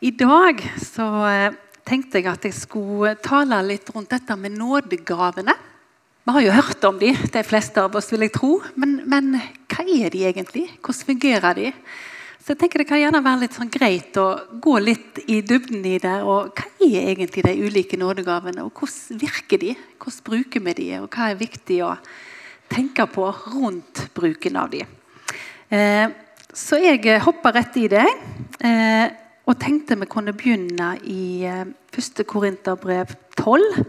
I dag så eh, tenkte jeg at jeg skulle tale litt rundt dette med nådegavene. Vi har jo hørt om de, de fleste av oss, vil jeg tro. Men, men hva er de egentlig? Hvordan fungerer de? Så jeg tenker Det kan gjerne være litt sånn greit å gå litt i dybden i det. og Hva er egentlig de ulike nådegavene, og hvordan virker de? Hvordan bruker vi de, og hva er viktig å tenke på rundt bruken av de? Eh, så jeg hopper rett i det. Eh, og tenkte vi kunne begynne i 1. Eh, Korinterbrev 12.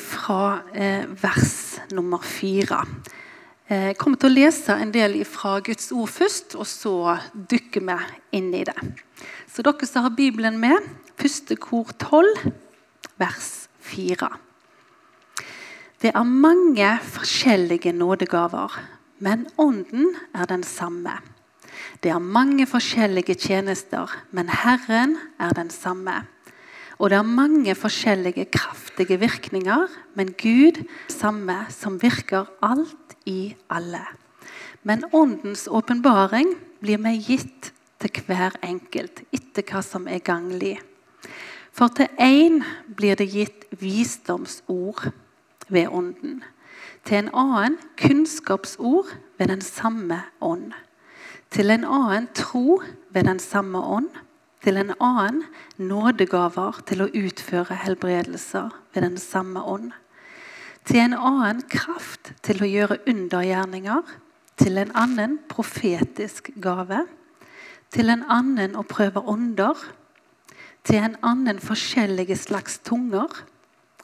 Fra eh, vers nummer 4. Jeg eh, kommer til å lese en del fra Guds ord først, og så dykker vi inn i det. Så dere som har Bibelen med, 1. kor 12, vers 4. Det er mange forskjellige nådegaver, men Ånden er den samme. Det er mange forskjellige tjenester, men Herren er den samme. Og det er mange forskjellige kraftige virkninger, men Gud samme som virker alt i alle. Men Åndens åpenbaring blir vi gitt til hver enkelt etter hva som er ganglig. For til én blir det gitt visdomsord ved Ånden. Til en annen kunnskapsord ved den samme ånd til en annen tro ved den samme ånd, til en annen nådegaver til å utføre helbredelser ved den samme ånd, til en annen kraft til å gjøre undergjerninger, til en annen profetisk gave, til en annen å prøve ånder, til en annen forskjellige slags tunger,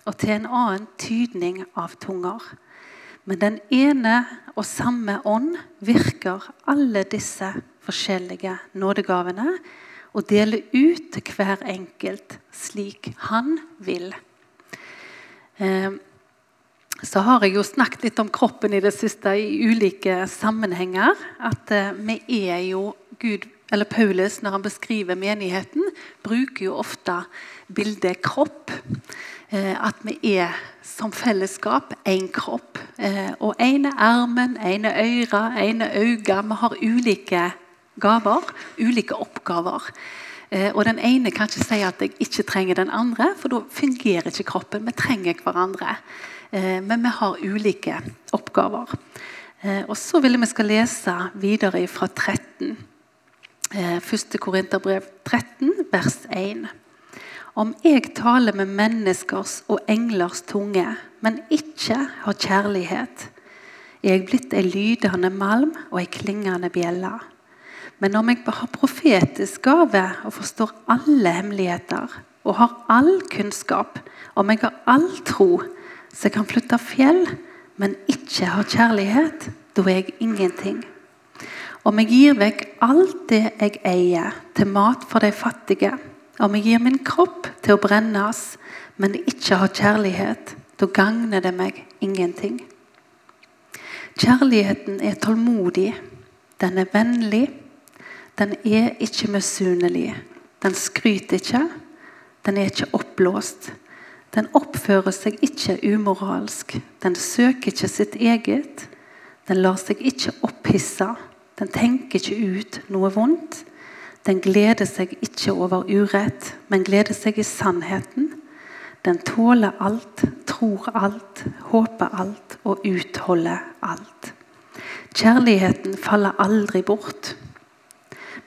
og til en annen tydning av tunger. Men den ene og samme ånd virker alle disse forskjellige nådegavene og deler ut til hver enkelt slik han vil. Eh, så har jeg jo snakket litt om kroppen i det siste i ulike sammenhenger. At eh, vi er jo Gud, eller Paulus, når han beskriver menigheten, bruker jo ofte bildet kropp. Eh, at vi er som fellesskap én kropp. Eh, og ene armen, ene øyre, ene øyne. Vi har ulike gaver, ulike oppgaver. Eh, og Den ene kan ikke si at jeg ikke trenger den andre, for da fungerer ikke kroppen. Vi trenger hverandre. Men vi har ulike oppgaver. Og Så vil vi skal lese videre fra 13. 1. Korinterbrev 13, vers 1. Om jeg taler med menneskers og englers tunge, men ikke har kjærlighet, er jeg blitt ei lydende malm og ei klingende bjelle. Men om jeg har profetisk gave og forstår alle hemmeligheter og har all kunnskap, om jeg har all tro, så jeg kan flytte fjell, men ikke har kjærlighet, da er jeg ingenting. Om jeg gir vekk alt det jeg eier, til mat for de fattige, om jeg gir min kropp til å brennes, men ikke har kjærlighet, da gagner det meg ingenting. Kjærligheten er tålmodig, den er vennlig, den er ikke misunnelig. Den skryter ikke, den er ikke oppblåst. Den oppfører seg ikke umoralsk, den søker ikke sitt eget. Den lar seg ikke opphisse, den tenker ikke ut noe vondt. Den gleder seg ikke over urett, men gleder seg i sannheten. Den tåler alt, tror alt, håper alt og utholder alt. Kjærligheten faller aldri bort.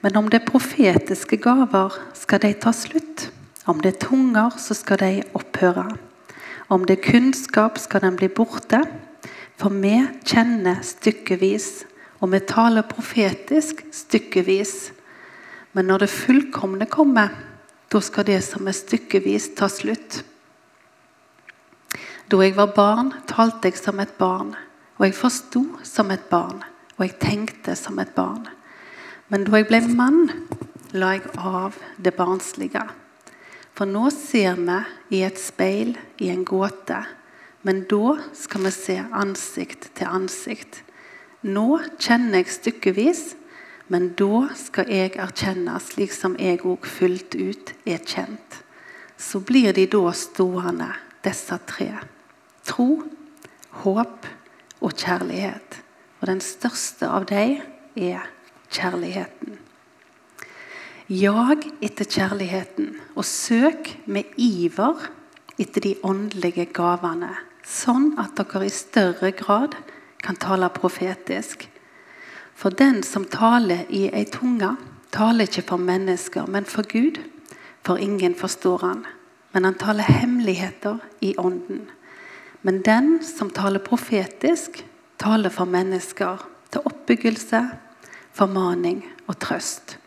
Men om det er profetiske gaver, skal de ta slutt. Om det er tunger, så skal de opphøre. Om det er kunnskap, skal den bli borte. For vi kjenner stykkevis, og vi taler profetisk stykkevis. Men når det fullkomne kommer, da skal det som er stykkevis, ta slutt. Da jeg var barn, talte jeg som et barn, og jeg forsto som et barn, og jeg tenkte som et barn. Men da jeg ble mann, la jeg av det barnslige. For nå ser vi i et speil, i en gåte, men da skal vi se ansikt til ansikt. Nå kjenner jeg stykkevis, men da skal jeg erkjenne, slik som jeg òg fullt ut er kjent. Så blir de da stående, disse tre. Tro, håp og kjærlighet. Og den største av dem er kjærligheten. Jag etter kjærligheten, og søk med iver etter de åndelige gavene, sånn at dere i større grad kan tale profetisk. For den som taler i ei tunge, taler ikke for mennesker, men for Gud. For ingen forstår han. Men han taler hemmeligheter i ånden. Men den som taler profetisk, taler for mennesker til oppbyggelse, formaning og trøst.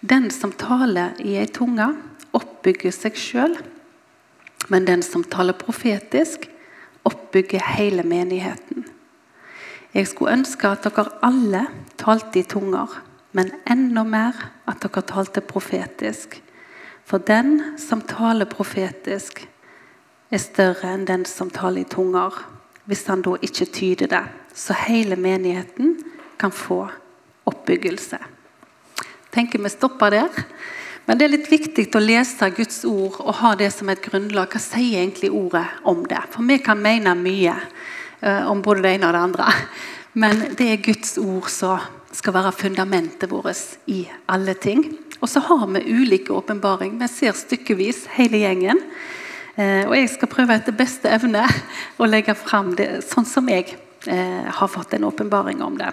Den som taler i ei tunge, oppbygger seg sjøl. Men den som taler profetisk, oppbygger hele menigheten. Jeg skulle ønske at dere alle talte i tunger, men enda mer at dere talte profetisk. For den som taler profetisk, er større enn den som taler i tunger, hvis han da ikke tyder det, så hele menigheten kan få oppbyggelse. tenker vi stopper der. Men det er litt viktig å lese Guds ord og ha det som et grunnlag. Hva sier egentlig ordet om det? For vi kan mene mye. Eh, om både det ene og det andre. Men det er Guds ord som skal være fundamentet vårt i alle ting. Og så har vi ulike åpenbaring. Vi ser stykkevis hele gjengen. Eh, og jeg skal prøve etter beste evne å legge fram det sånn som jeg eh, har fått en åpenbaring om det.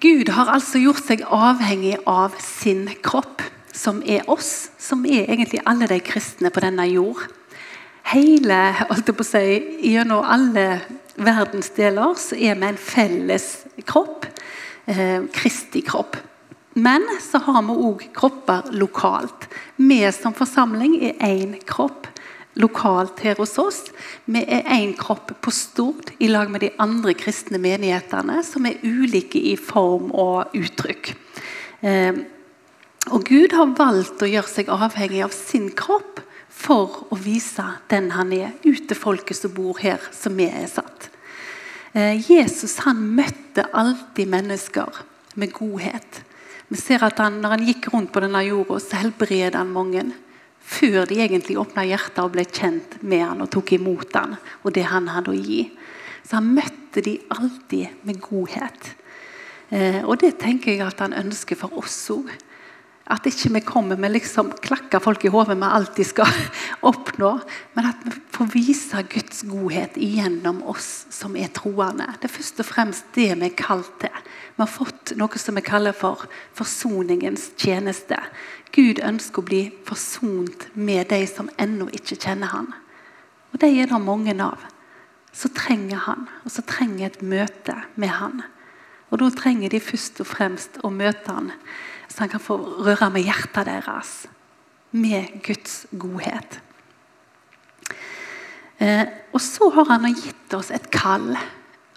Gud har altså gjort seg avhengig av sin kropp, som er oss, som er egentlig alle de kristne på denne jord. Hele, holdt jeg på å si, gjennom alle verdensdeler så er vi en felles kropp. Eh, Kristi kropp. Men så har vi òg kropper lokalt. Vi som forsamling er én kropp lokalt her hos oss. Vi er én kropp på Stord i lag med de andre kristne menighetene, som er ulike i form og uttrykk. Eh, og Gud har valgt å gjøre seg avhengig av sin kropp for å vise den han er, ut til folket som bor her, som vi er satt. Eh, Jesus han møtte alltid mennesker med godhet. Vi ser at han, Når han gikk rundt på denne jorda, så helbredet han mange. Før de egentlig åpna hjertet og ble kjent med han og tok imot han og det han hadde å gi. Så han møtte de alltid med godhet. Eh, og det tenker jeg at han ønsker for oss òg. At ikke vi kommer med liksom klakker folk i hodet vi alltid skal oppnå. Men at vi får vise Guds godhet gjennom oss som er troende. Det er først og fremst det vi er kalt til. Vi har fått noe som vi kaller for forsoningens tjeneste. Gud ønsker å bli forsont med de som ennå ikke kjenner han. Og de er det mange av. Så trenger han, og så trenger et møte med han. Og da trenger de først og fremst å møte han så han kan få røre med hjertet deres. Med Guds godhet. Eh, og så har han gitt oss et kall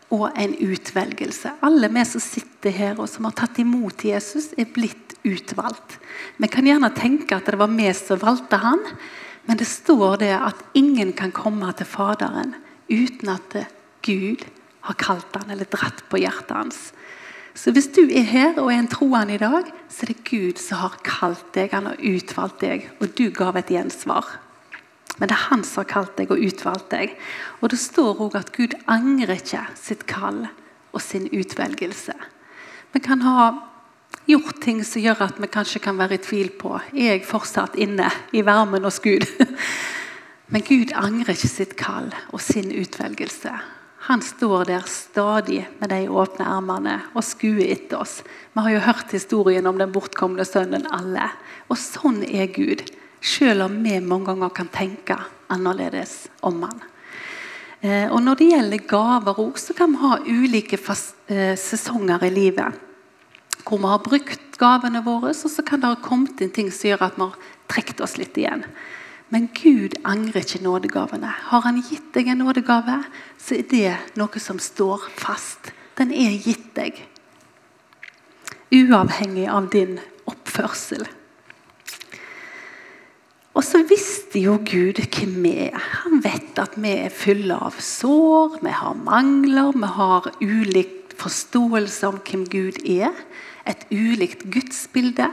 og en utvelgelse. Alle vi som sitter her og som har tatt imot Jesus, er blitt utvalgt. Vi kan gjerne tenke at det var vi som valgte han, men det står det at ingen kan komme til Faderen uten at Gud har kalt han eller dratt på hjertet hans. Så hvis du er her og er en troende i dag, så er det Gud som har kalt deg, han har utvalgt deg, og du gav et gjensvar. Men det er han som har kalt deg og utvalgt deg. Og det står òg at Gud angrer ikke sitt kall og sin utvelgelse. Vi kan ha gjort ting som gjør at vi kanskje kan være i tvil på er jeg fortsatt inne i varmen hos Gud. Men Gud angrer ikke sitt kall og sin utvelgelse. Han står der stadig med de åpne armene og skuer etter oss. Vi har jo hørt historien om den bortkomne sønnen alle. Og sånn er Gud, selv om vi mange ganger kan tenke annerledes om han. Eh, og Når det gjelder gaver òg, så kan vi ha ulike eh, sesonger i livet. Hvor vi har brukt gavene våre, og så kan det ha kommet inn ting som gjør at vi har trukket oss litt igjen. Men Gud angrer ikke nådegavene. Har Han gitt deg en nådegave, så er det noe som står fast. Den er gitt deg. Uavhengig av din oppførsel. Og så visste jo Gud hvem vi er. Han vet at vi er fulle av sår, vi har mangler, vi har ulik forståelse om hvem Gud er. Et ulikt gudsbilde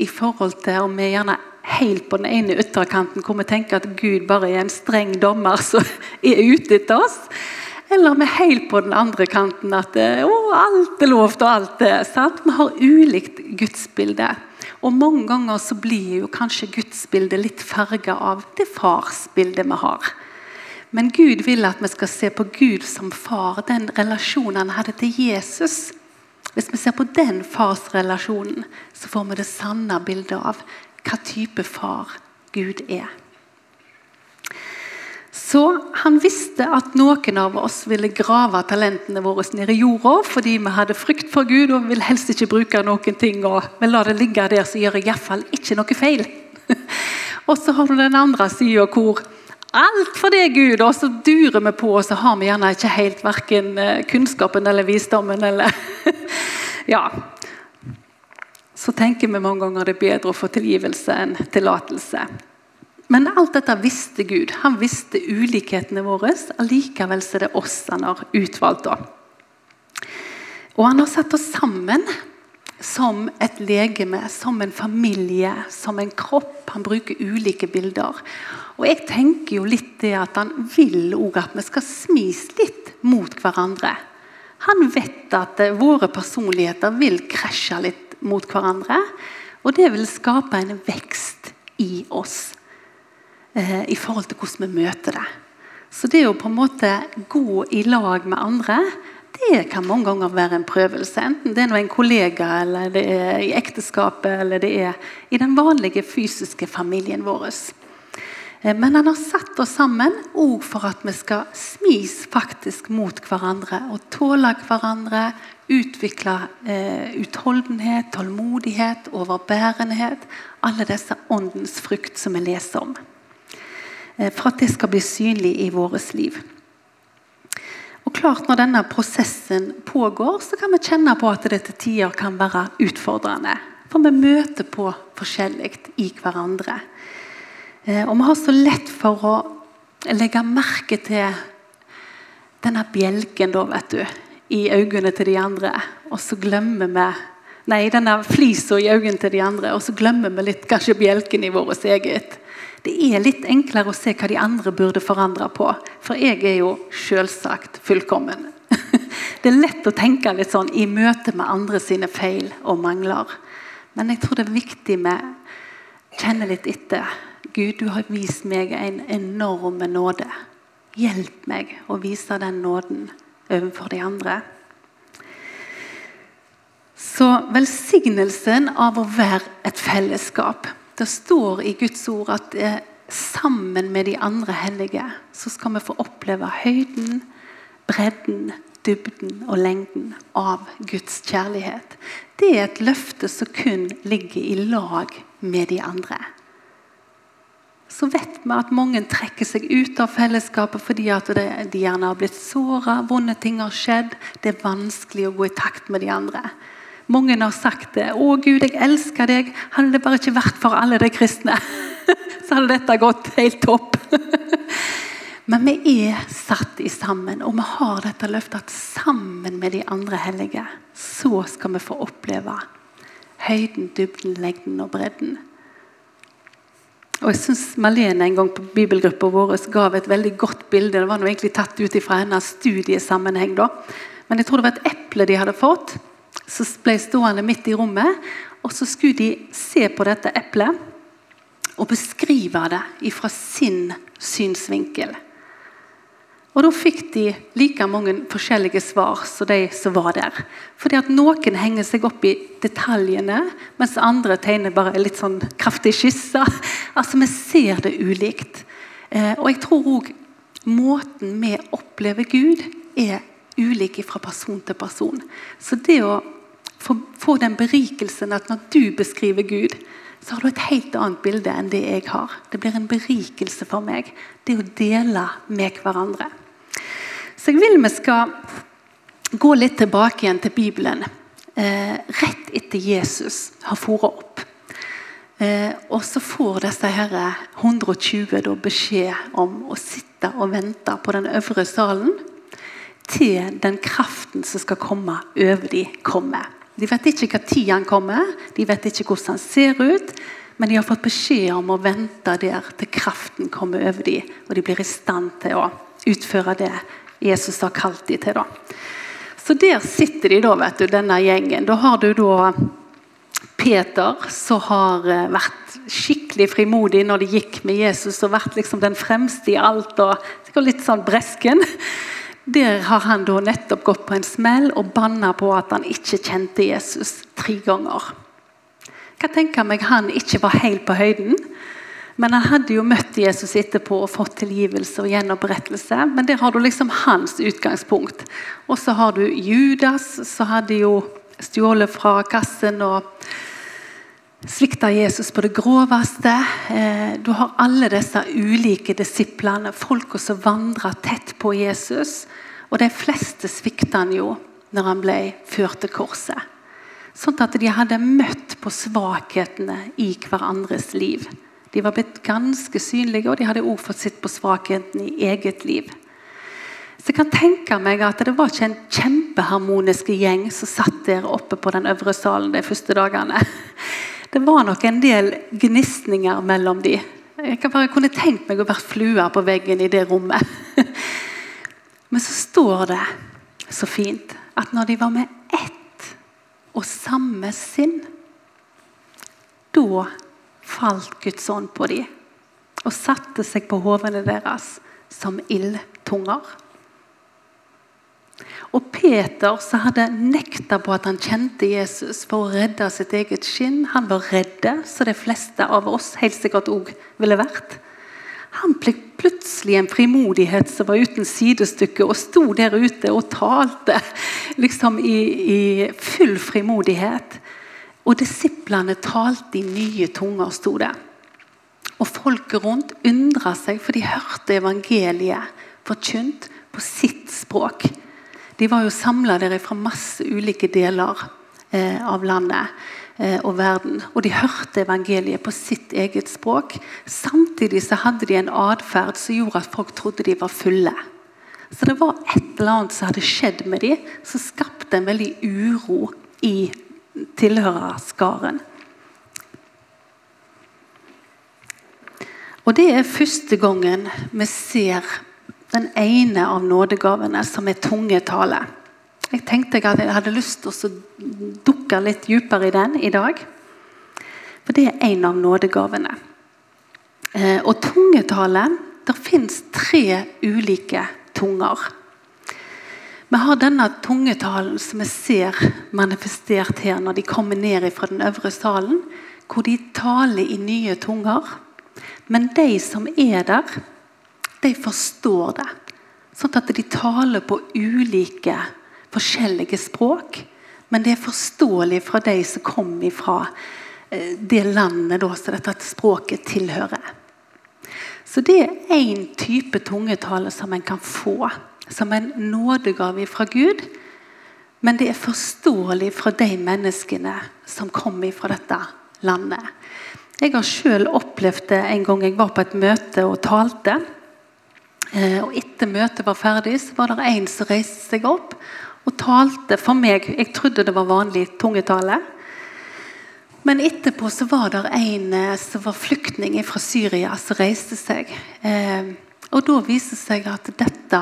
i forhold til om vi gjerne helt på den ene ytterkanten hvor vi tenker at Gud bare er en streng dommer som er ute etter oss. Eller vi er helt på den andre kanten at å, alt er lovt og alt er sant. Vi har ulikt gudsbilde. Og mange ganger så blir jo kanskje gudsbildet litt farga av det farsbildet vi har. Men Gud vil at vi skal se på Gud som far, den relasjonen han hadde til Jesus. Hvis vi ser på den farsrelasjonen, så får vi det sanne bildet av hva type far Gud er. Så han visste at noen av oss ville grave talentene våre ned i jorda fordi vi hadde frykt for Gud og vil helst ikke bruke noen ting. og vi la det ligge der, så gjør jeg iallfall ikke noe feil. og så har du den andre sida hvor alt for det, Gud, og så durer vi på, og så har vi gjerne ikke helt verken eh, kunnskapen eller visdommen eller Ja. Så tenker vi mange ganger det er bedre å få tilgivelse enn tillatelse. Men alt dette visste Gud. Han visste ulikhetene våre. Allikevel er det oss han har utvalgt. Og han har satt oss sammen som et legeme, som en familie, som en kropp. Han bruker ulike bilder. Og jeg tenker jo litt det at han vil òg at vi skal smis litt mot hverandre. Han vet at våre personligheter vil krasje litt mot hverandre. Og det vil skape en vekst i oss eh, i forhold til hvordan vi møter det. Så det å på en måte gå i lag med andre, det kan mange ganger være en prøvelse. Enten det er en kollega, eller det er i ekteskapet, eller det er i den vanlige fysiske familien vår. Eh, men han har satt oss sammen òg for at vi skal smis faktisk mot hverandre og tåle hverandre. Utvikle eh, utholdenhet, tålmodighet, overbærenhet. Alle disse åndens frukt som vi leser om. Eh, for at det skal bli synlig i vårt liv. Og klart Når denne prosessen pågår, så kan vi kjenne på at det til tider kan være utfordrende. For vi møter på forskjellig i hverandre. Eh, og vi har så lett for å legge merke til denne bjelken da, vet du, i øynene til de andre. Og så glemmer vi Nei, denne flisa i øynene til de andre, og så glemmer vi litt kanskje bjelken i vårt eget. Det er litt enklere å se hva de andre burde forandre på. For jeg er jo selvsagt fullkommen. Det er lett å tenke litt sånn i møte med andre sine feil og mangler. Men jeg tror det er viktig med kjenner kjenne litt etter. Gud, du har vist meg en enorm nåde. Hjelp meg å vise den nåden overfor de andre. Så velsignelsen av å være et fellesskap det står i Guds ord at eh, sammen med de andre hellige så skal vi få oppleve høyden, bredden, dybden og lengden av Guds kjærlighet. Det er et løfte som kun ligger i lag med de andre. Så vet vi at mange trekker seg ut av fellesskapet fordi at de gjerne har blitt såra, vonde ting har skjedd. Det er vanskelig å gå i takt med de andre. Mange har sagt det. 'Å, Gud, jeg elsker deg.' Hadde det bare ikke vært for alle de kristne, så hadde dette gått helt topp. Men vi er satt i sammen, og vi har dette løftet at sammen med de andre hellige, så skal vi få oppleve høyden, dybden, lengden og bredden. Og jeg synes Malene en gang på bibelgruppa vår ga et veldig godt bilde. Det var noe egentlig tatt ut fra hennes studiesammenheng. da. Men jeg tror det var et eple de hadde fått som ble stående midt i rommet. Og så skulle de se på dette eplet og beskrive det fra sin synsvinkel. Og Da fikk de like mange forskjellige svar som de som var der. Fordi at Noen henger seg opp i detaljene, mens andre tegner bare litt sånn kraftig skisser. Altså, Vi ser det ulikt. Eh, og jeg tror òg måten vi opplever Gud, er ulik fra person til person. Så det å få den berikelsen at når du beskriver Gud, så har du et helt annet bilde enn det jeg har. Det blir en berikelse for meg. Det å dele med hverandre. Så jeg vil vi skal gå litt tilbake igjen til Bibelen. Eh, rett etter Jesus har foret opp. Eh, og så får disse her 120 da, beskjed om å sitte og vente på den øvre salen til den kraften som skal komme over de kommer. De vet ikke hva tid han kommer, de vet ikke hvordan han ser ut. Men de har fått beskjed om å vente der til kraften kommer over dem, og de blir i stand til å utføre det Jesus har kalt dem til. Da. Så der sitter de, da, vet du, denne gjengen. Da har du da Peter, som har eh, vært skikkelig frimodig når de gikk med Jesus og vært liksom den fremste i alt og litt sånn bresken. Der har han da nettopp gått på en smell og banna på at han ikke kjente Jesus tre ganger. Hva tenker meg han ikke var helt på høyden? Men han hadde jo møtt Jesus etterpå og fått tilgivelse og gjenopprettelse. Men der har du liksom hans utgangspunkt. Og så har du Judas, som hadde jo stjålet fra kassen og svikta Jesus på det groveste. Eh, du har alle disse ulike disiplene, folka som vandra tett på Jesus. Og de fleste svikta han jo når han ble ført til korset. Sånn at de hadde møtt på svakhetene i hverandres liv. De var blitt ganske synlige, og de hadde også fått sett på svakheten i eget liv. Så jeg kan tenke meg at det var ikke en kjempeharmonisk gjeng som satt der oppe på den øvre salen de første dagene. Det var nok en del gnisninger mellom de. Jeg kan bare kunne tenkt meg å være flua på veggen i det rommet. Men så står det så fint at når de var med ett og samme sinn, da falt Guds ånd på dem og satte seg på hovene deres som ildtunger. Og Peter, som hadde nekta på at han kjente Jesus for å redde sitt eget skinn, han var redde, som de fleste av oss helt sikkert òg ville vært. Han ble plutselig en frimodighet som var uten sidestykke, og sto der ute og talte liksom i, i full frimodighet. Og disiplene talte i nye tunger, sto det. Og folket rundt undra seg, for de hørte evangeliet forkynt på sitt språk. De var jo samla der fra masse ulike deler eh, av landet eh, og verden. Og de hørte evangeliet på sitt eget språk. Samtidig så hadde de en atferd som gjorde at folk trodde de var fulle. Så det var et eller annet som hadde skjedd med dem, som skapte en veldig uro i tilhørerskaren. Og det er første gangen vi ser den ene av nådegavene, som er tungetale. Jeg tenkte jeg hadde lyst til å dukke litt dypere i den i dag. For det er en av nådegavene. Eh, og tungetale Det fins tre ulike tunger. Vi har denne tungetalen som vi ser manifestert her når de kommer ned fra den øvre salen, hvor de taler i nye tunger. Men de som er der, de forstår det. Sånn at de taler på ulike, forskjellige språk. Men det er forståelig fra de som kommer fra eh, det landet da, som dette språket tilhører. Så det er én type tungetale som en kan få som en nådegave fra Gud. Men det er forståelig fra de menneskene som kommer fra dette landet. Jeg har selv opplevd det en gang jeg var på et møte og talte. Eh, og Etter møtet var ferdig, så var det en som reiste seg opp og talte for meg. Jeg trodde det var vanlig tungetale. Men etterpå så var det en eh, som var flyktning fra Syria, som reiste seg. Eh, og da viste det seg at dette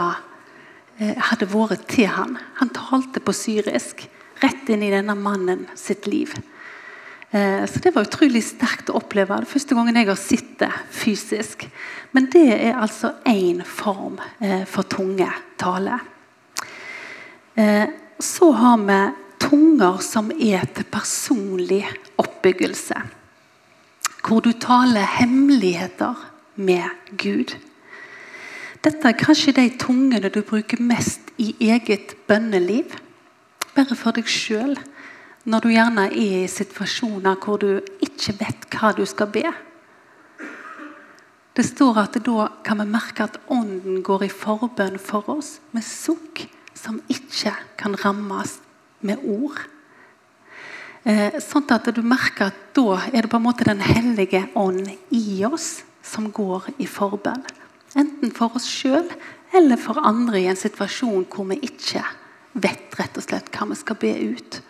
hadde vært til han. Han talte på syrisk rett inn i denne mannen sitt liv. Eh, så det var utrolig sterkt å oppleve. Det første gangen jeg har sett det fysisk. Men det er altså én form eh, for tungetale. Eh, så har vi tunger som er til personlig oppbyggelse. Hvor du taler hemmeligheter med Gud. Dette er kanskje de tungene du bruker mest i eget bønneliv. Bare for deg sjøl når du gjerne er i situasjoner hvor du ikke vet hva du skal be. Det står at da kan vi merke at Ånden går i forbønn for oss med sukk som ikke kan rammes med ord. Eh, sånn at du merker at da er det på en måte Den hellige ånd i oss som går i forbønn. Enten for oss sjøl eller for andre i en situasjon hvor vi ikke vet rett og slett hva vi skal be ut.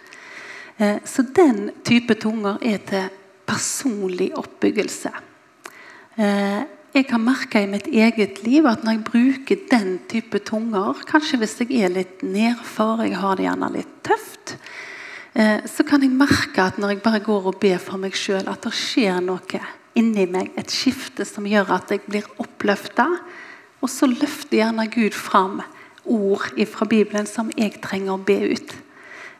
Eh, så den type tunger er til personlig oppbyggelse. Eh, jeg kan merke i mitt eget liv at når jeg bruker den type tunger, kanskje hvis jeg er litt nedfor, jeg har det gjerne litt tøft, eh, så kan jeg merke at når jeg bare går og ber for meg sjøl, at det skjer noe inni meg. Et skifte som gjør at jeg blir oppløfta. Og så løfter gjerne Gud fram ord fra Bibelen som jeg trenger å be ut.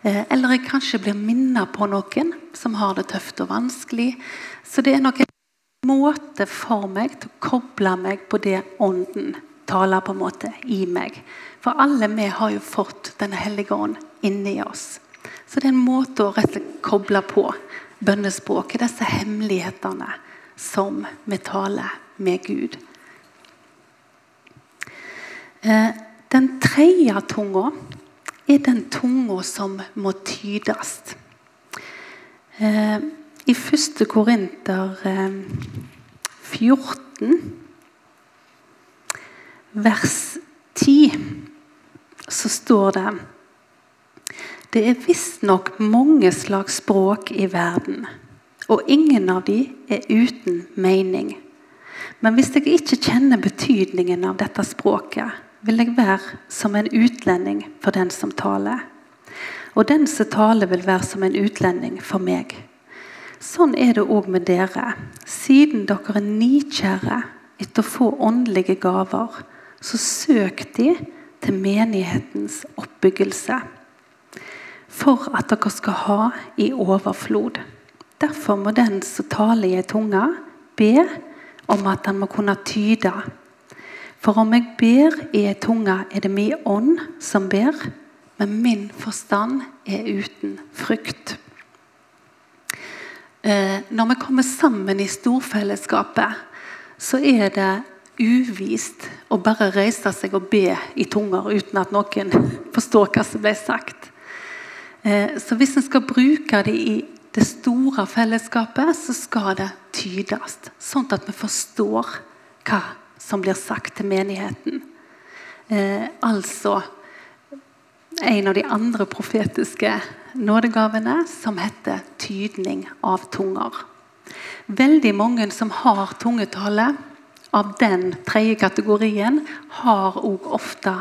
Eh, eller jeg kanskje blir minnet på noen som har det tøft og vanskelig. Så det er nok en måte for meg til å koble meg på det Ånden taler på en måte i meg. For alle vi har jo fått Den hellige ånd inni oss. Så det er en måte å rett og slett koble på bønnespråket, disse hemmelighetene som vi taler med Gud. Eh, den tredje tunga er den tunga som må tydes. Eh, I 1. Korinter 14, eh, vers 10, så står det Det er visstnok mange slags språk i verden, og ingen av de er uten mening. Men hvis jeg ikke kjenner betydningen av dette språket, vil jeg være som en utlending for den som taler. Og den som taler, vil være som en utlending for meg. Sånn er det òg med dere. Siden dere er nikjære etter å få åndelige gaver, så søk de til menighetens oppbyggelse. For at dere skal ha i overflod. Derfor må den som taler i ei tunge, be om at han må kunne tyde for om jeg ber i ei tunge, er det min ånd som ber, men min forstand er uten frykt. Eh, når vi kommer sammen i storfellesskapet, så er det uvist å bare reise seg og be i tunger uten at noen forstår hva som ble sagt. Eh, så hvis en skal bruke det i det store fellesskapet, så skal det tydes. Sånn at vi forstår hva som blir sagt til menigheten. Eh, altså en av de andre profetiske nådegavene som heter tydning av tunger. Veldig mange som har tungetale av den tredje kategorien, har òg ofte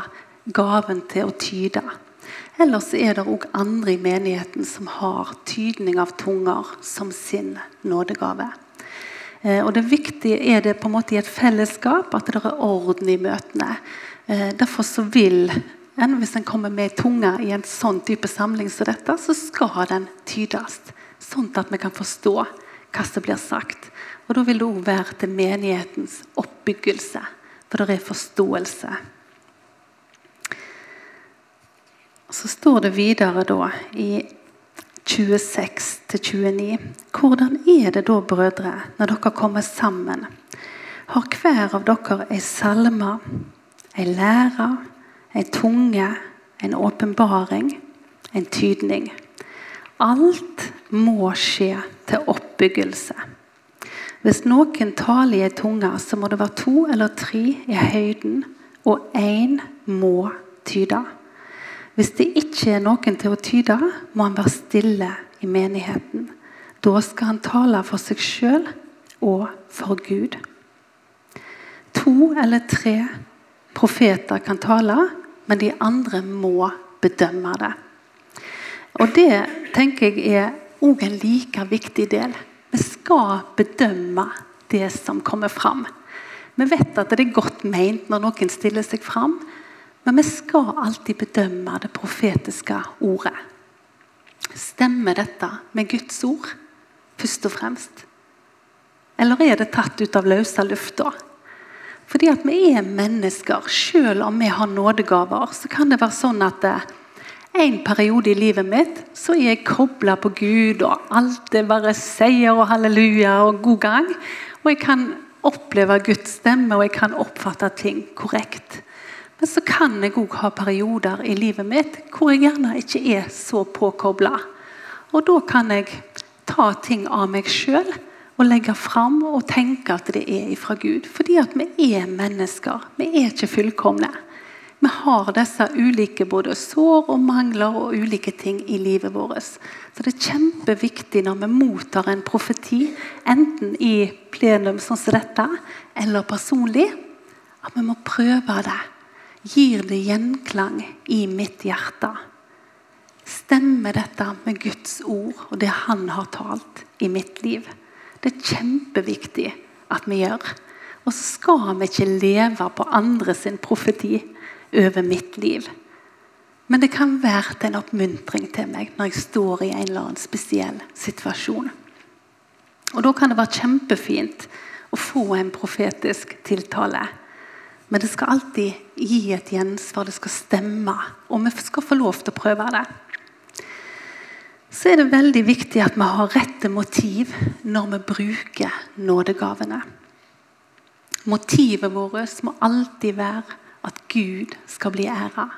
gaven til å tyde. Ellers er det òg andre i menigheten som har tydning av tunger som sin nådegave. Eh, og det viktige er det på en måte i et fellesskap at det er orden i møtene. Eh, derfor så vil en, Hvis en kommer med tunga i en sånn type samling som dette, så skal den tydes. Sånn at vi kan forstå hva som blir sagt. Og Da vil det òg være til menighetens oppbyggelse. For det er forståelse. Så står det videre da i 26-29. Hvordan er det da, brødre, når dere kommer sammen? Har hver av dere ei salme, ei lære, ei tunge, en åpenbaring, en tydning? Alt må skje til oppbyggelse. Hvis noen taler i ei tunge, så må det være to eller tre i høyden, og én må tyde. Hvis det ikke er noen til å tyde, må han være stille i menigheten. Da skal han tale for seg sjøl og for Gud. To eller tre profeter kan tale, men de andre må bedømme det. Og Det tenker jeg er òg en like viktig del. Vi skal bedømme det som kommer fram. Vi vet at det er godt meint når noen stiller seg fram, men vi skal alltid bedømme det profetiske ordet. Stemmer dette med Guds ord først og fremst? Eller er det tatt ut av løse lufta? Fordi at vi er mennesker. Selv om vi har nådegaver, så kan det være sånn at eh, en periode i livet mitt så er jeg kobla på Gud, og alt er bare seier og halleluja og god gang. Og jeg kan oppleve Guds stemme, og jeg kan oppfatte ting korrekt. Men så kan jeg òg ha perioder i livet mitt hvor jeg gjerne ikke er så påkobla. Og da kan jeg ta ting av meg sjøl og legge fram og tenke at det er fra Gud. Fordi at vi er mennesker. Vi er ikke fullkomne. Vi har disse ulike både sår og mangler og ulike ting i livet vårt. Så det er kjempeviktig når vi mottar en profeti, enten i plenum sånn som dette, eller personlig, at vi må prøve det gir det gjenklang i mitt hjerte? Stemmer dette med Guds ord og det Han har talt i mitt liv? Det er kjempeviktig at vi gjør. Og så skal vi ikke leve på andre sin profeti over mitt liv. Men det kan være en oppmuntring til meg når jeg står i en eller annen spesiell situasjon. Og Da kan det være kjempefint å få en profetisk tiltale. Men det skal alltid gi et gjensvar, det skal stemme. Og vi skal få lov til å prøve det. Så er det veldig viktig at vi har rette motiv når vi bruker nådegavene. Motivet vårt må alltid være at Gud skal bli æra.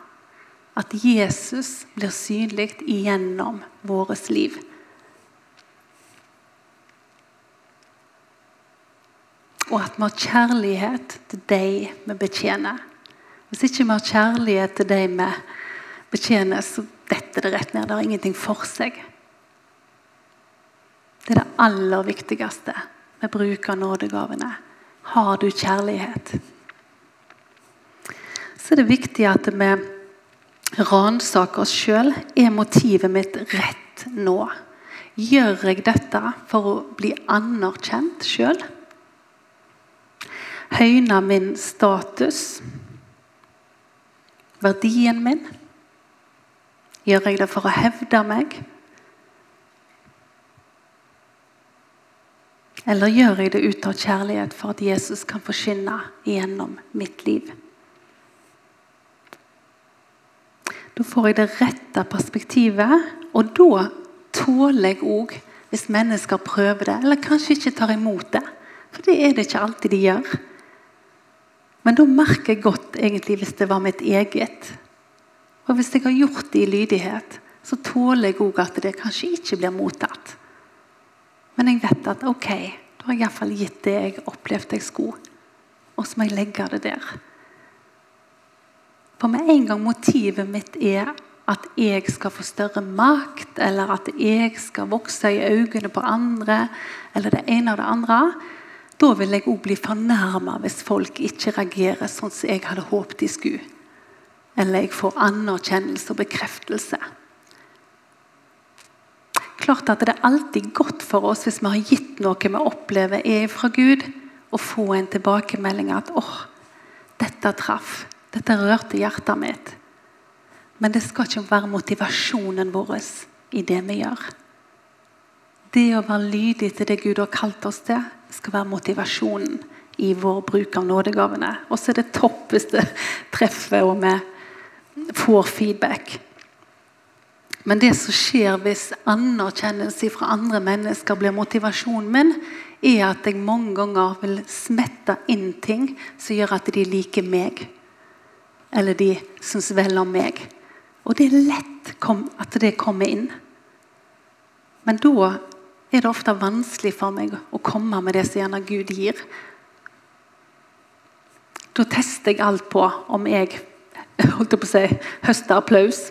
At Jesus blir synlig igjennom vårt liv. Og at vi har kjærlighet til de vi betjener. Hvis ikke vi har kjærlighet til de vi betjener, så detter det rett ned. Det har ingenting for seg. Det er det aller viktigste med bruk av nådegavene. Har du kjærlighet? Så er det viktig at vi ransaker oss sjøl. Er motivet mitt rett nå? Gjør jeg dette for å bli anerkjent sjøl? Høyner min status? Verdien min? Gjør jeg det for å hevde meg? Eller gjør jeg det ut av kjærlighet for at Jesus kan forsyne gjennom mitt liv? Da får jeg det rette perspektivet, og da tåler jeg òg hvis mennesker prøver det, eller kanskje ikke tar imot det. For det er det ikke alltid de gjør. Men da merker jeg godt egentlig hvis det var mitt eget. Og hvis jeg har gjort det i lydighet, så tåler jeg òg at det kanskje ikke blir mottatt. Men jeg vet at ok, da har jeg iallfall gitt det jeg opplevde jeg skulle. Og så må jeg legge det der. For med en gang motivet mitt er at jeg skal få større makt, eller at jeg skal vokse i øynene på andre, eller det ene og det andre, da vil jeg òg bli fornærma hvis folk ikke reagerer sånn som jeg hadde håpet de skulle. Eller jeg får anerkjennelse og bekreftelse. Klart at Det er alltid godt for oss hvis vi har gitt noe vi opplever er fra Gud, å få en tilbakemelding at oh, dette traff'. Dette rørte hjertet mitt. Men det skal ikke være motivasjonen vår i det vi gjør. Det å være lydig til det Gud har kalt oss til, skal være motivasjonen i vår bruk av nådegavene. Og så er det topp hvis det treffer og vi får feedback. Men det som skjer hvis anerkjennelse fra andre mennesker blir motivasjonen min, er at jeg mange ganger vil smette inn ting som gjør at de liker meg eller de syns vel om meg. Og det er lett at det kommer inn. Men da er det ofte vanskelig for meg å komme med det som gjerne Gud gir. Da tester jeg alt på om jeg holdt på å si, høster applaus.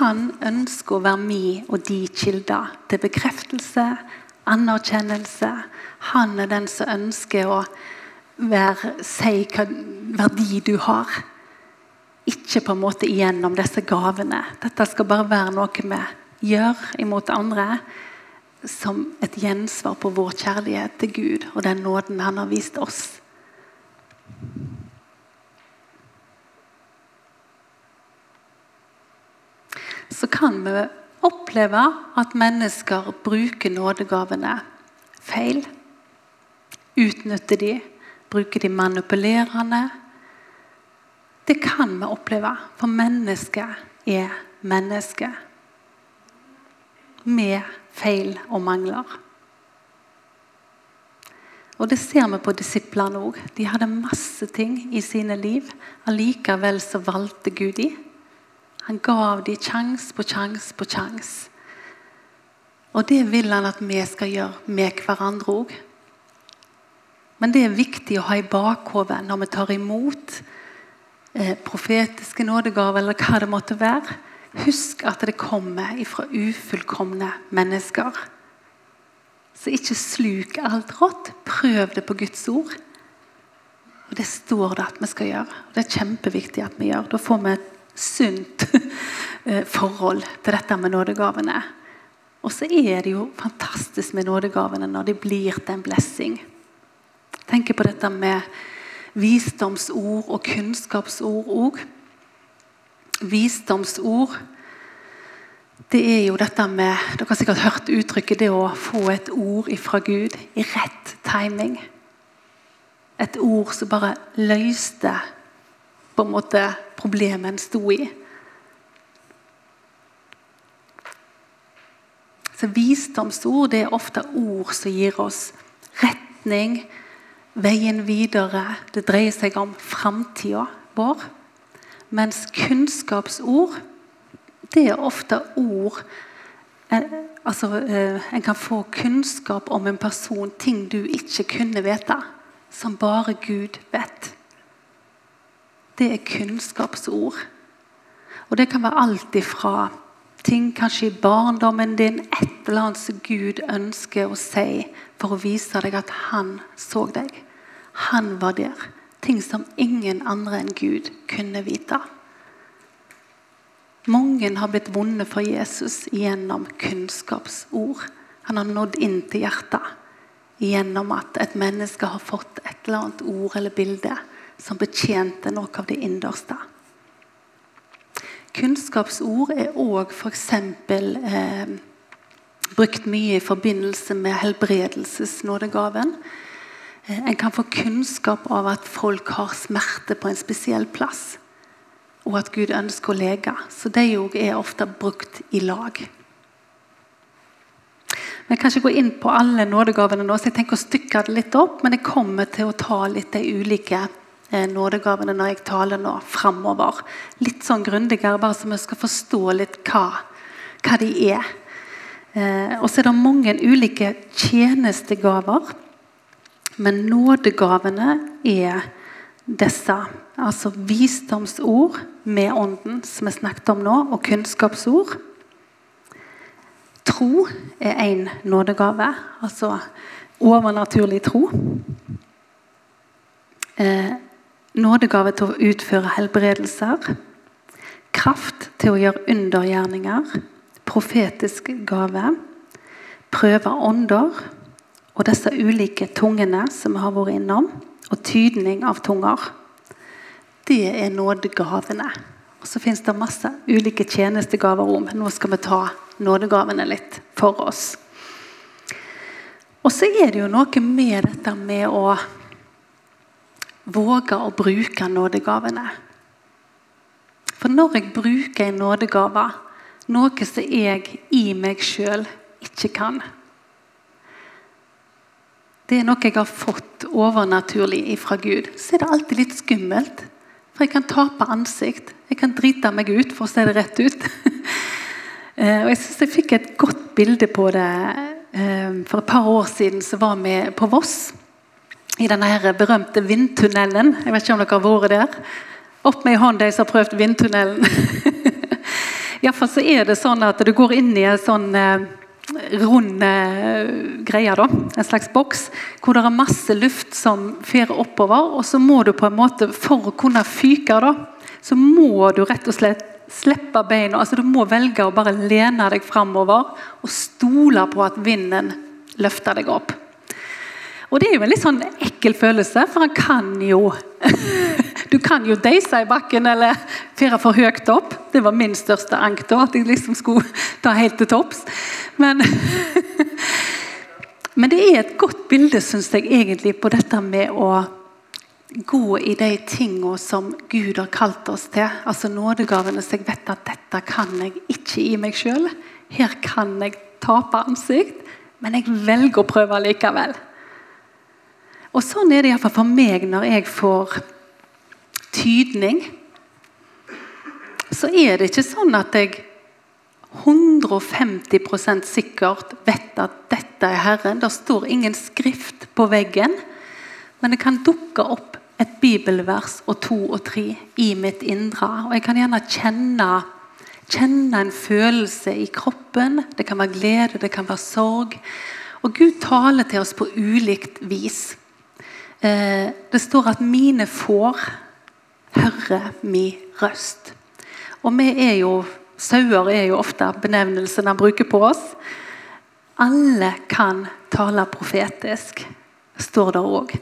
Han ønsker å være min og de kilder til bekreftelse, anerkjennelse. Han er den som ønsker å være, si hva verdi du har. Ikke på en måte igjennom disse gavene. Dette skal bare være noe vi gjør imot andre som et gjensvar på vår kjærlighet til Gud og den nåden han har vist oss. Så kan vi oppleve at mennesker bruker nådegavene feil. Utnytter de Bruker de manipulerende? Det kan vi oppleve, for mennesket er menneske. Med feil og mangler. Og Det ser vi på disiplene òg. De hadde masse ting i sine liv. Allikevel så valgte Gud de. Han gav dem sjanse på sjanse på sjanse. Og det vil han at vi skal gjøre med hverandre òg. Men det er viktig å ha i bakhodet når vi tar imot eh, profetiske nådegaver, eller hva det måtte være. Husk at det kommer fra ufullkomne mennesker. Så ikke sluk alt rått. Prøv det på Guds ord. Og Det står det at vi skal gjøre. Og Det er kjempeviktig at vi gjør. Da får vi et sunt eh, forhold til dette med nådegavene. Og så er det jo fantastisk med nådegavene når de blir til en blessing. Tenk på dette med visdomsord og kunnskapsord òg. Visdomsord det er jo dette med Dere har sikkert hørt uttrykket det å få et ord fra Gud i rett timing. Et ord som bare løste på en måte problemet en sto i. Så Visdomsord det er ofte ord som gir oss retning, veien videre. Det dreier seg om framtida vår. Mens kunnskapsord det er ofte ord en, altså, eh, en kan få kunnskap om en person, ting du ikke kunne vite, som bare Gud vet. Det er kunnskapsord. Og det kan være alt ifra ting kanskje i barndommen din, et eller annet som Gud ønsker å si for å vise deg at han så deg. Han var der. Ting som ingen andre enn Gud kunne vite. Mange har blitt vunnet for Jesus gjennom kunnskapsord. Han har nådd inn til hjertet gjennom at et menneske har fått et eller annet ord eller bilde som betjente noe av det innerste. Kunnskapsord er òg f.eks. Eh, brukt mye i forbindelse med helbredelsesnådegaven. Eh, en kan få kunnskap av at folk har smerte på en spesiell plass og at Gud ønsker å lege. Så de òg er ofte brukt i lag. Vi kan ikke gå inn på alle nådegavene nå, så jeg tenker å stykke det litt opp. Men jeg kommer til å ta litt de ulike eh, nådegavene når jeg taler nå framover. Litt sånn grundigere, bare så vi skal forstå litt hva, hva de er. Eh, og så er det mange ulike tjenestegaver. Men nådegavene er disse. Altså visdomsord med ånden, som vi snakket om nå, og kunnskapsord. Tro er én nådegave, altså overnaturlig tro. Eh, nådegave til å utføre helbredelser. Kraft til å gjøre undergjerninger. Profetisk gave. Prøve ånder. Og disse ulike tungene som vi har vært innom og tydning av tunger. Det er nådegavene. Og Så fins det masse ulike tjenestegaver om. Nå skal vi ta nådegavene litt for oss. Og så er det jo noe med dette med å våge å bruke nådegavene. For når jeg bruker en nådegave, noe som jeg i meg sjøl ikke kan det er noe jeg har fått overnaturlig fra Gud, så er det alltid litt skummelt. For jeg kan tape ansikt. Jeg kan drite meg ut, for å se det rett ut. Eh, og Jeg synes jeg fikk et godt bilde på det eh, for et par år siden. Så var vi på Voss, i denne berømte vindtunnelen. Jeg vet ikke om dere har vært der. Opp med ei hånd de som har prøvd vindtunnelen. Iallfall så er det sånn at du går inn i en sånn eh, rund greie, da, en slags boks, hvor det er masse luft som fer oppover. Og så må du på en måte, for å kunne fyke, da, så må du rett og slett slippe beina. altså Du må velge å bare lene deg framover og stole på at vinden løfter deg opp. Og det er jo en litt sånn ekkel følelse, for han kan jo Du kan jo deise i bakken eller fire for høyt opp. Det var min største ank da, at jeg liksom skulle ta helt til topps. Men, men det er et godt bilde, syns jeg, egentlig, på dette med å gå i de tingene som Gud har kalt oss til. Altså nådegavene, så jeg vet at dette kan jeg ikke i meg sjøl. Her kan jeg tape ansikt, men jeg velger å prøve likevel. Og Sånn er det iallfall for meg når jeg får tydning. Så er det ikke sånn at jeg 150 sikkert vet at dette er Herren. Det står ingen skrift på veggen, men det kan dukke opp et bibelvers og to og tre i mitt indre. Og jeg kan gjerne kjenne, kjenne en følelse i kroppen. Det kan være glede, det kan være sorg. Og Gud taler til oss på ulikt vis. Eh, det står at 'mine får høre mi røst'. Og vi er jo Sauer er jo ofte benevnelsen han bruker på oss. Alle kan tale profetisk, står det òg.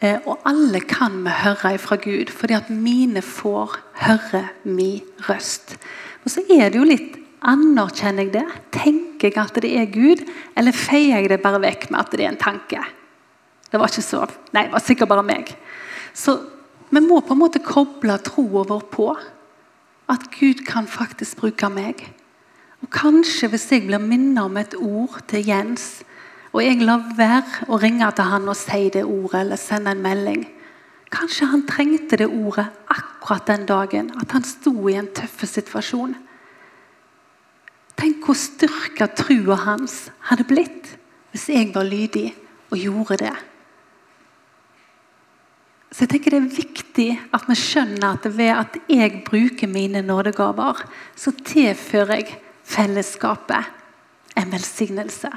Eh, og alle kan vi høre fra Gud, fordi at mine får høre min røst. Og så er det jo litt Anerkjenner jeg det? Tenker jeg at det er Gud? Eller feier jeg det bare vekk med at det er en tanke? Det var ikke så Nei, det var sikkert bare meg. Så vi må på en måte koble troa vår på at Gud kan faktisk bruke meg. Og Kanskje hvis jeg blir minnet om et ord til Jens, og jeg lar være å ringe til han og si det ordet eller sende en melding Kanskje han trengte det ordet akkurat den dagen, at han sto i en tøff situasjon. Tenk hvor styrka trua hans hadde blitt hvis jeg var lydig og gjorde det. Så jeg tenker Det er viktig at vi skjønner at ved at jeg bruker mine nådegaver, så tilfører jeg fellesskapet en velsignelse.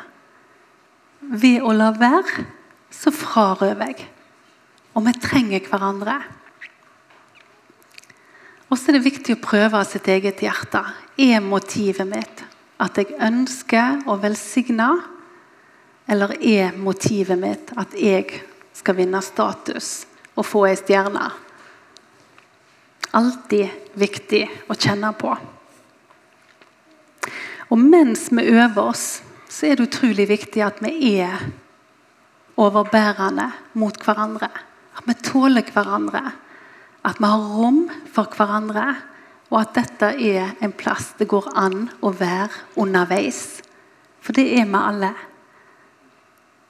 Ved å la være, så frarøver jeg. Og vi trenger hverandre. Og så er det viktig å prøve av sitt eget hjerte. Er motivet mitt at jeg ønsker å velsigne? Eller er motivet mitt at jeg skal vinne status? Å få ei stjerne. Alltid viktig å kjenne på. Og mens vi øver oss, så er det utrolig viktig at vi er overbærende mot hverandre. At vi tåler hverandre. At vi har rom for hverandre. Og at dette er en plass det går an å være underveis. For det er vi alle.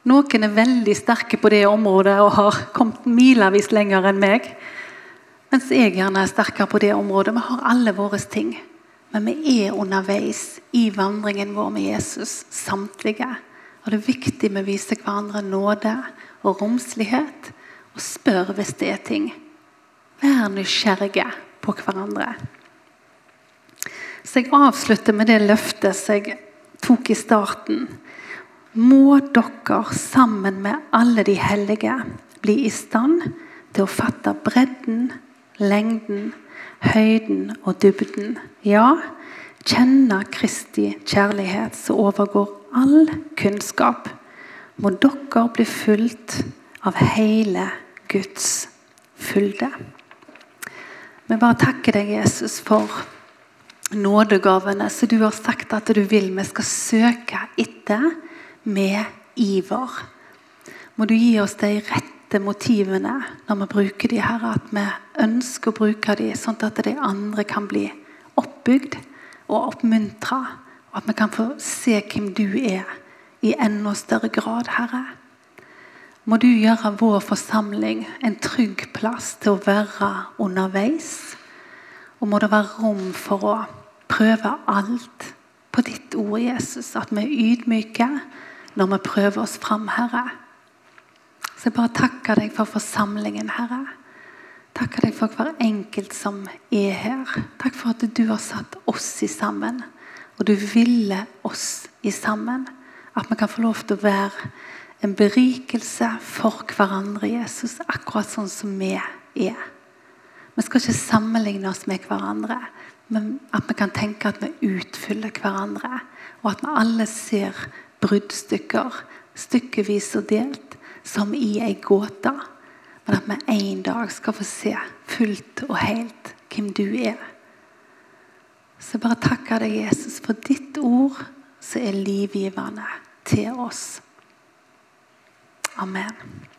Noen er veldig sterke på det området og har kommet milevis lenger enn meg. Mens jeg gjerne er sterkere på det området. Vi har alle våre ting. Men vi er underveis i vandringen vår med Jesus, samtlige. Og det er viktig vi viser hverandre nåde og romslighet, og spør hvis det er ting. Vær nysgjerrige på hverandre. Så jeg avslutter med det løftet som jeg tok i starten må dere sammen med alle de hellige bli i stand til å fatte bredden, lengden, høyden og dybden. Ja, kjenne Kristi kjærlighet som overgår all kunnskap. Må dere bli fulgt av hele Guds fylde. Vi bare takker deg, Jesus, for nådegavene som du har sagt at du vil vi skal søke etter med iver. Må du gi oss de rette motivene når vi bruker de her, at vi ønsker å bruke de sånn at de andre kan bli oppbygd og oppmuntra. Og at vi kan få se hvem du er i enda større grad, Herre. Må du gjøre vår forsamling en trygg plass til å være underveis. Og må det være rom for å prøve alt på ditt ord, Jesus. At vi er ydmyke når vi prøver oss fram, Herre. Så jeg bare takker deg for forsamlingen, Herre. Takker deg for hver enkelt som er her. Takk for at du har satt oss i sammen. Og du ville oss i sammen. At vi kan få lov til å være en berikelse for hverandre, Jesus, akkurat sånn som vi er. Vi skal ikke sammenligne oss med hverandre, men at vi kan tenke at vi utfyller hverandre. Og at vi alle ser bruddstykker, stykkevis og delt, som i ei gåte. Men at vi en dag skal få se fullt og helt hvem du er. Så bare takker deg, Jesus, for ditt ord som er livgivende til oss. Amen.